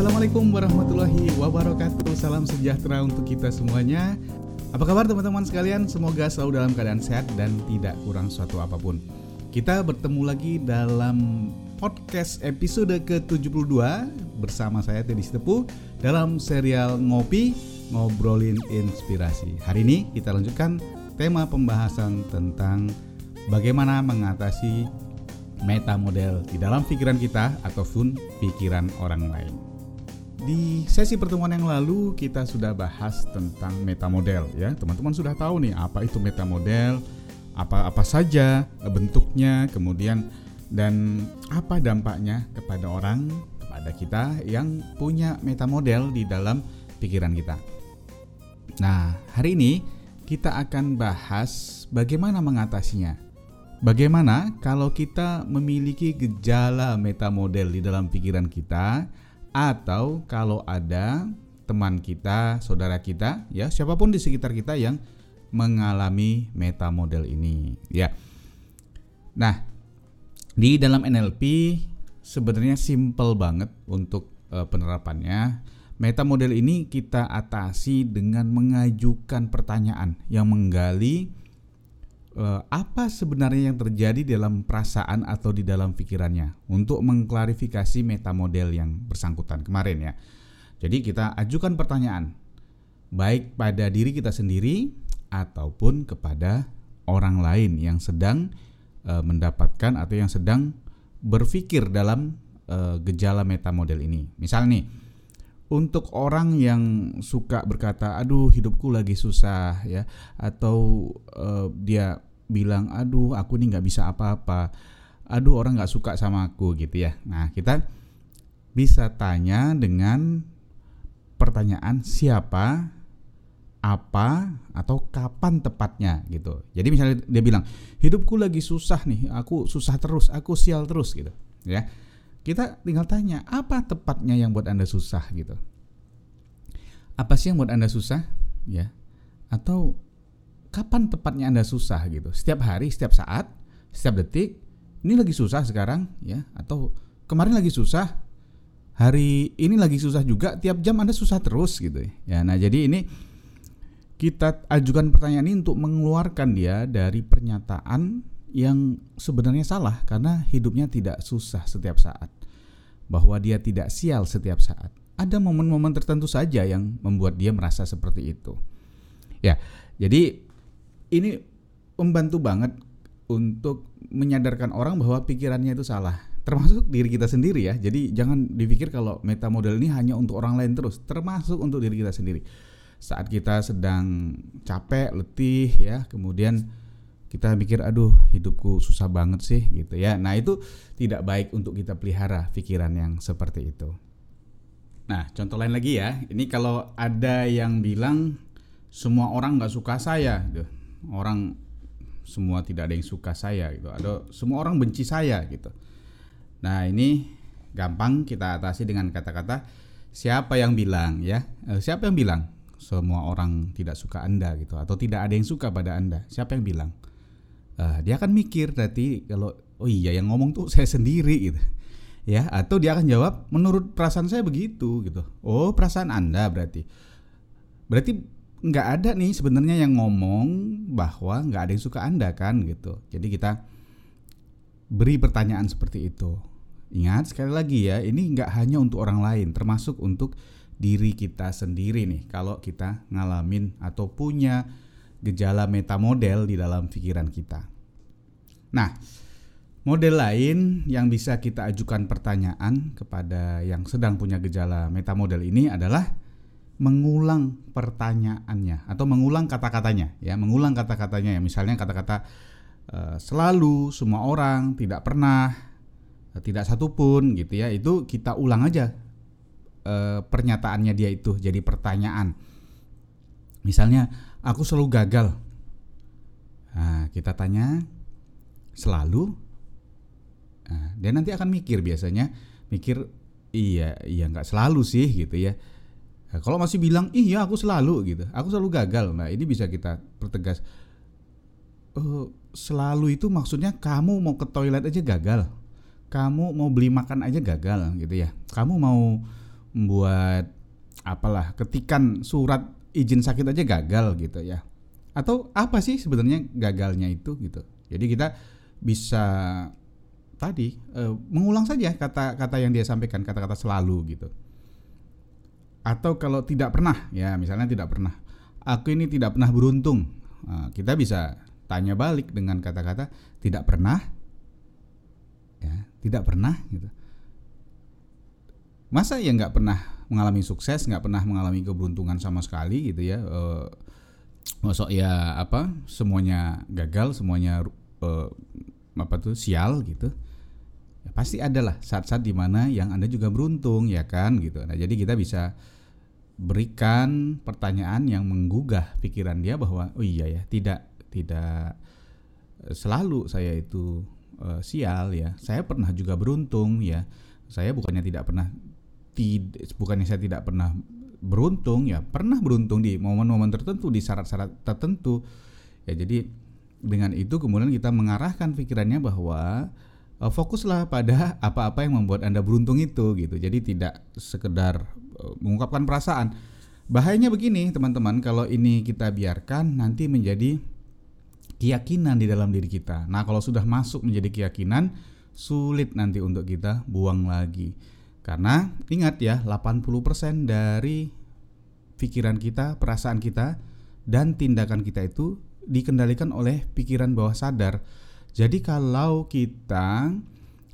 Assalamualaikum warahmatullahi wabarakatuh Salam sejahtera untuk kita semuanya Apa kabar teman-teman sekalian? Semoga selalu dalam keadaan sehat dan tidak kurang suatu apa pun Kita bertemu lagi dalam podcast episode ke-72 Bersama saya Teddy Setepu Dalam serial Ngopi Ngobrolin Inspirasi Hari ini kita lanjutkan tema pembahasan tentang Bagaimana mengatasi meta model di dalam pikiran kita ataupun pikiran orang lain. Di sesi pertemuan yang lalu kita sudah bahas tentang meta model ya. Teman-teman sudah tahu nih apa itu meta model, apa-apa saja bentuknya, kemudian dan apa dampaknya kepada orang, kepada kita yang punya meta model di dalam pikiran kita. Nah, hari ini kita akan bahas bagaimana mengatasinya. Bagaimana kalau kita memiliki gejala meta model di dalam pikiran kita atau kalau ada teman kita, saudara kita, ya siapa pun di sekitar kita yang mengalami meta model ini, ya. Nah, di dalam NLP sebenarnya simple banget untuk uh, penerapannya. Meta model ini kita atasi dengan mengajukan pertanyaan yang menggali uh, apa sebenarnya yang terjadi dalam perasaan atau di dalam pikirannya untuk mengklarifikasi meta model yang bersangkutan kemarin ya. Jadi kita ajukan pertanyaan baik pada diri kita sendiri ataupun kepada orang lain yang sedang uh, mendapatkan atau yang sedang berpikir dalam uh, gejala meta model ini. Misal nih untuk orang yang suka berkata, "Aduh, hidupku lagi susah," ya, atau uh, dia bilang, "Aduh, aku ini nggak bisa apa-apa," "Aduh, orang nggak suka sama aku," gitu ya. Nah, kita bisa tanya dengan pertanyaan siapa, apa, atau kapan tepatnya gitu. Jadi misalnya dia bilang, "Hidupku lagi susah nih, aku susah terus, aku sial terus," gitu, ya kita tinggal tanya apa tepatnya yang buat anda susah? gitu. Apa sih yang buat anda susah? Ya. Atau kapan tepatnya anda susah? gitu. Setiap hari setiap saat setiap detik ini lagi susah sekarang. Ya. Atau kemarin lagi susah hari ini lagi susah juga tiap jam anda susah terus. gitu ya. Nah jadi ini kita ajukan pertanyaan ini untuk mengeluarkan dia dari pernyataan yang sebenarnya salah karena hidupnya tidak susah setiap saat. Bahwa dia tidak sial setiap saat. Ada momen-momen tertentu saja yang membuat dia merasa seperti itu. Ya, jadi ini membantu banget untuk menyadarkan orang bahwa pikirannya itu salah. Termasuk diri kita sendiri ya. Jadi jangan dipikir kalau meta model ini hanya untuk orang lain terus, termasuk untuk diri kita sendiri. Saat kita sedang capek, letih ya, kemudian kita mikir aduh hidupku susah banget sih gitu ya. Nah itu tidak baik untuk kita pelihara pikiran yang seperti itu. Nah contoh lain lagi ya. Ini kalau ada yang bilang semua orang nggak suka saya gitu. Orang semua tidak ada yang suka saya gitu. Ada semua orang benci saya gitu. Nah ini gampang kita atasi dengan kata-kata siapa yang bilang ya. Eh, siapa yang bilang semua orang tidak suka anda gitu. Atau tidak ada yang suka pada anda. Siapa yang bilang uh, dia akan mikir nanti kalau oh iya yang ngomong tuh saya sendiri gitu. Ya atau dia akan jawab menurut perasaan saya begitu gitu. Oh perasaan anda berarti. Berarti nggak ada nih sebenarnya yang ngomong bahwa nggak ada yang suka anda kan gitu. Jadi kita beri pertanyaan seperti itu. Ingat sekali lagi ya ini nggak hanya untuk orang lain termasuk untuk diri kita sendiri nih. Kalau kita ngalamin atau punya gejala meta model di dalam pikiran kita. Nah, model lain yang bisa kita ajukan pertanyaan kepada yang sedang punya gejala meta model ini adalah mengulang pertanyaannya atau mengulang kata-katanya ya, mengulang kata-katanya ya. Misalnya kata-kata uh, selalu, semua orang, tidak pernah, uh, tidak satupun gitu ya. Itu kita ulang aja uh, pernyataannya dia itu jadi pertanyaan. Misalnya aku selalu gagal. Nah, kita tanya selalu. Nah, dia nanti akan mikir biasanya, mikir iya iya nggak selalu sih gitu ya. Nah, kalau masih bilang iya aku selalu gitu, aku selalu gagal. Nah ini bisa kita pertegas. Uh, selalu itu maksudnya kamu mau ke toilet aja gagal, kamu mau beli makan aja gagal gitu ya, kamu mau membuat apalah ketikan surat izin sakit aja gagal gitu ya. Atau apa sih sebenarnya gagalnya itu gitu? Jadi kita bisa tadi uh, mengulang saja kata-kata yang dia sampaikan kata-kata selalu gitu. Atau kalau tidak pernah ya misalnya tidak pernah. Aku ini tidak pernah beruntung. Nah, kita bisa tanya balik dengan kata-kata tidak pernah. Ya tidak pernah gitu. Masa ya nggak pernah mengalami sukses nggak pernah mengalami keberuntungan sama sekali gitu ya e, masuk ya apa semuanya gagal semuanya e, apa tuh sial gitu. Ya, pasti ada lah saat-saat di mana yang anda juga beruntung ya kan gitu. Nah jadi kita bisa berikan pertanyaan yang menggugah pikiran dia bahwa oh iya ya tidak tidak selalu saya itu uh, sial ya. Saya pernah juga beruntung ya. Saya bukannya tidak pernah tidak bukannya saya tidak pernah beruntung ya pernah beruntung di momen-momen tertentu di syarat-syarat tertentu. Ya jadi dengan itu kemudian kita mengarahkan pikirannya bahwa uh, fokuslah pada apa-apa yang membuat anda beruntung itu gitu. Jadi tidak sekedar uh, mengungkapkan perasaan. Bahayanya begini teman-teman kalau ini kita biarkan nanti menjadi keyakinan di dalam diri kita. Nah kalau sudah masuk menjadi keyakinan sulit nanti untuk kita buang lagi karena ingat ya, 80% dari pikiran kita, perasaan kita, dan tindakan kita itu dikendalikan oleh pikiran bawah sadar. Jadi kalau kita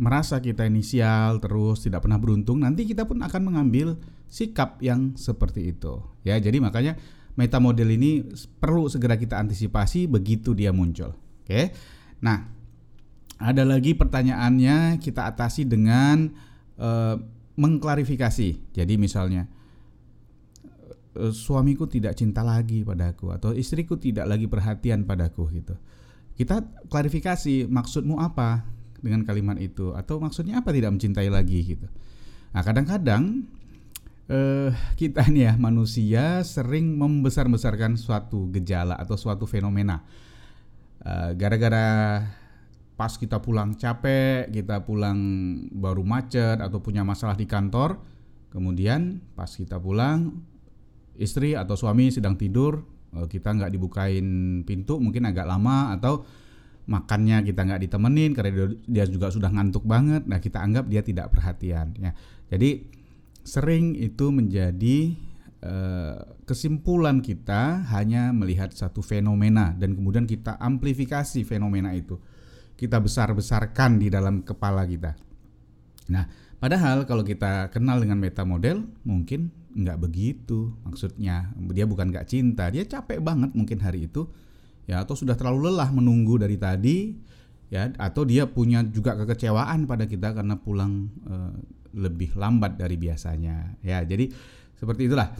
merasa kita inisial terus tidak pernah beruntung, nanti kita pun akan mengambil sikap yang seperti itu. Ya, jadi makanya meta model ini perlu segera kita antisipasi begitu dia muncul. Oke. Nah, ada lagi pertanyaannya kita atasi dengan uh, mengklarifikasi. Jadi misalnya uh, suamiku tidak cinta lagi padaku atau istriku tidak lagi perhatian padaku gitu. Kita klarifikasi maksudmu apa dengan kalimat itu atau maksudnya apa tidak mencintai lagi gitu. Nah, kadang-kadang uh, kita nih ya manusia sering membesar-besarkan suatu gejala atau suatu fenomena. gara-gara pas kita pulang capek, kita pulang baru macet atau punya masalah di kantor, kemudian pas kita pulang istri atau suami sedang tidur, eh, kita nggak dibukain pintu mungkin agak lama atau makannya kita nggak ditemenin karena dia juga sudah ngantuk banget, nah kita anggap dia tidak perhatian ya. Jadi sering itu menjadi uh, kesimpulan kita hanya melihat satu fenomena dan kemudian kita amplifikasi fenomena itu kita besar-besarkan di dalam kepala kita. Nah, padahal kalau kita kenal dengan meta model, mungkin nggak begitu maksudnya. Dia bukan nggak cinta, dia capek banget mungkin hari itu, ya atau sudah terlalu lelah menunggu dari tadi, ya atau dia punya juga kekecewaan pada kita karena pulang e, lebih lambat dari biasanya. Ya, jadi seperti itulah.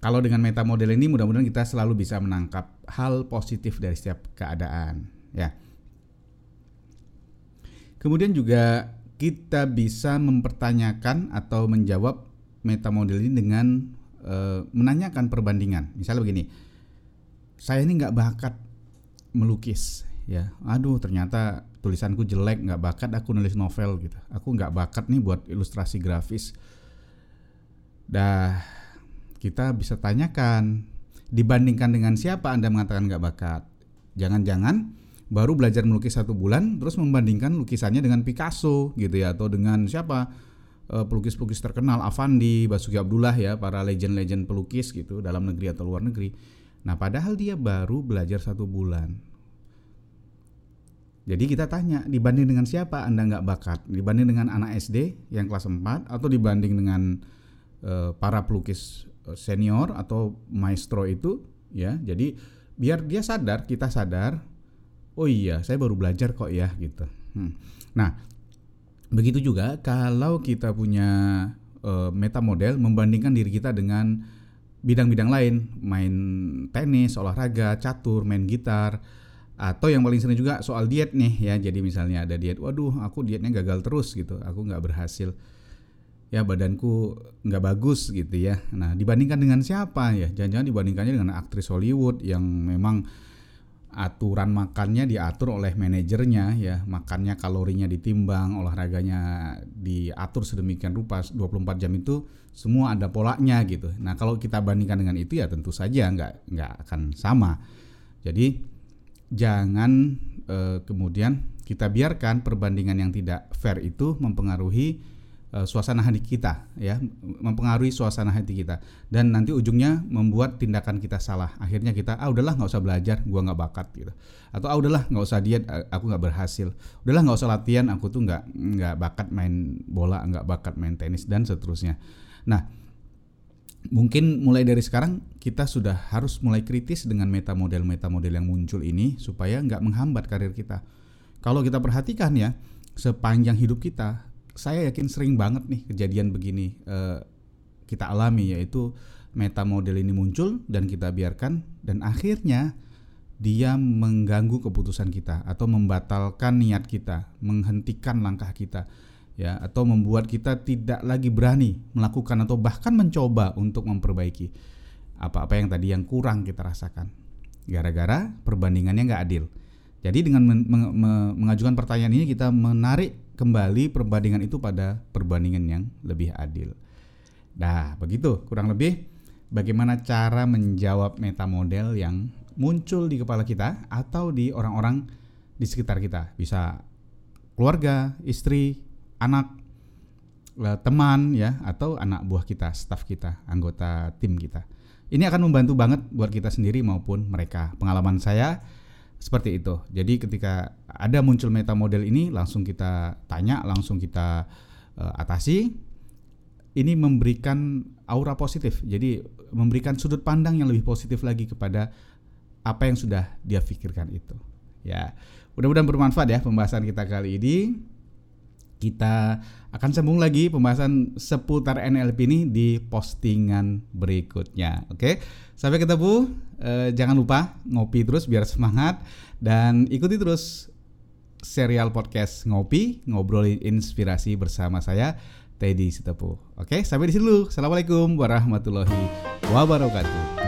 Kalau dengan meta model ini mudah-mudahan kita selalu bisa menangkap hal positif dari setiap keadaan, ya. Kemudian juga kita bisa mempertanyakan atau menjawab meta model ini dengan e, menanyakan perbandingan. Misalnya begini, saya ini nggak bakat melukis, ya. Aduh, ternyata tulisanku jelek, nggak bakat aku nulis novel gitu. Aku nggak bakat nih buat ilustrasi grafis. Dah, kita bisa tanyakan dibandingkan dengan siapa Anda mengatakan nggak bakat. Jangan-jangan baru belajar melukis satu bulan terus membandingkan lukisannya dengan Picasso gitu ya atau dengan siapa eh, pelukis-pelukis terkenal Avandi, Basuki Abdullah ya para legend-legend pelukis gitu dalam negeri atau luar negeri. Nah padahal dia baru belajar satu bulan. Jadi kita tanya dibanding dengan siapa Anda nggak bakat? Dibanding dengan anak SD yang kelas 4 atau dibanding dengan uh, para pelukis eh, senior atau maestro itu ya. Jadi biar dia sadar, kita sadar oh iya saya baru belajar kok ya gitu. Hmm. nah begitu juga kalau kita punya uh, meta model membandingkan diri kita dengan bidang-bidang lain main tenis olahraga catur main gitar atau yang paling sering juga soal diet nih ya. Jadi misalnya ada diet waduh aku dietnya gagal terus gitu. Aku nggak berhasil. Ya badanku nggak bagus gitu ya. Nah dibandingkan dengan siapa ya? Jangan-jangan dibandingkannya dengan aktris Hollywood yang memang aturan makannya diatur oleh manajernya ya. Makannya kalorinya ditimbang olahraganya diatur sedemikian rupa 24 jam itu semua ada polanya gitu. Nah kalau kita bandingkan dengan itu ya tentu saja nggak nggak akan sama. Jadi jangan eh, kemudian kita biarkan perbandingan yang tidak fair itu mempengaruhi uh, suasana hati kita ya mempengaruhi suasana hati kita. Dan nanti ujungnya membuat tindakan kita salah. Akhirnya kita ah udahlah nggak usah belajar gua nggak bakat gitu. Atau ah udahlah nggak usah diet aku nggak berhasil. Udahlah nggak usah latihan aku tuh nggak nggak bakat main bola nggak bakat main tenis dan seterusnya. Nah mungkin mulai dari sekarang kita sudah harus mulai kritis dengan meta model meta model yang muncul ini supaya nggak menghambat karir kita. Kalau kita perhatikan ya sepanjang hidup kita saya yakin sering banget nih kejadian begini uh, kita alami yaitu meta model ini muncul dan kita biarkan dan akhirnya dia mengganggu keputusan kita atau membatalkan niat kita, menghentikan langkah kita ya atau membuat kita tidak lagi berani melakukan atau bahkan mencoba untuk memperbaiki apa-apa yang tadi yang kurang kita rasakan gara-gara perbandingannya nggak adil. Jadi dengan men men mengajukan pertanyaan ini kita menarik kembali perbandingan itu pada perbandingan yang lebih adil. Nah, begitu kurang lebih bagaimana cara menjawab meta model yang muncul di kepala kita atau di orang-orang di sekitar kita. Bisa keluarga, istri, anak, eh, teman ya atau anak buah kita, staf kita, anggota tim kita. Ini akan membantu banget buat kita sendiri maupun mereka. Pengalaman saya seperti itu. Jadi ketika ada muncul meta model ini langsung kita tanya, langsung kita uh, atasi. Ini memberikan aura positif. Jadi memberikan sudut pandang yang lebih positif lagi kepada apa yang sudah dia pikirkan itu. Ya, mudah-mudahan bermanfaat ya pembahasan kita kali ini. Kita akan sambung lagi pembahasan seputar NLP ini di postingan berikutnya. Oke, sampai ketemu. Eh, jangan lupa ngopi terus biar semangat dan ikuti terus serial podcast ngopi ngobrolin inspirasi bersama saya Teddy Sitepu. Oke, sampai di sini dulu. Assalamualaikum warahmatullahi wabarakatuh.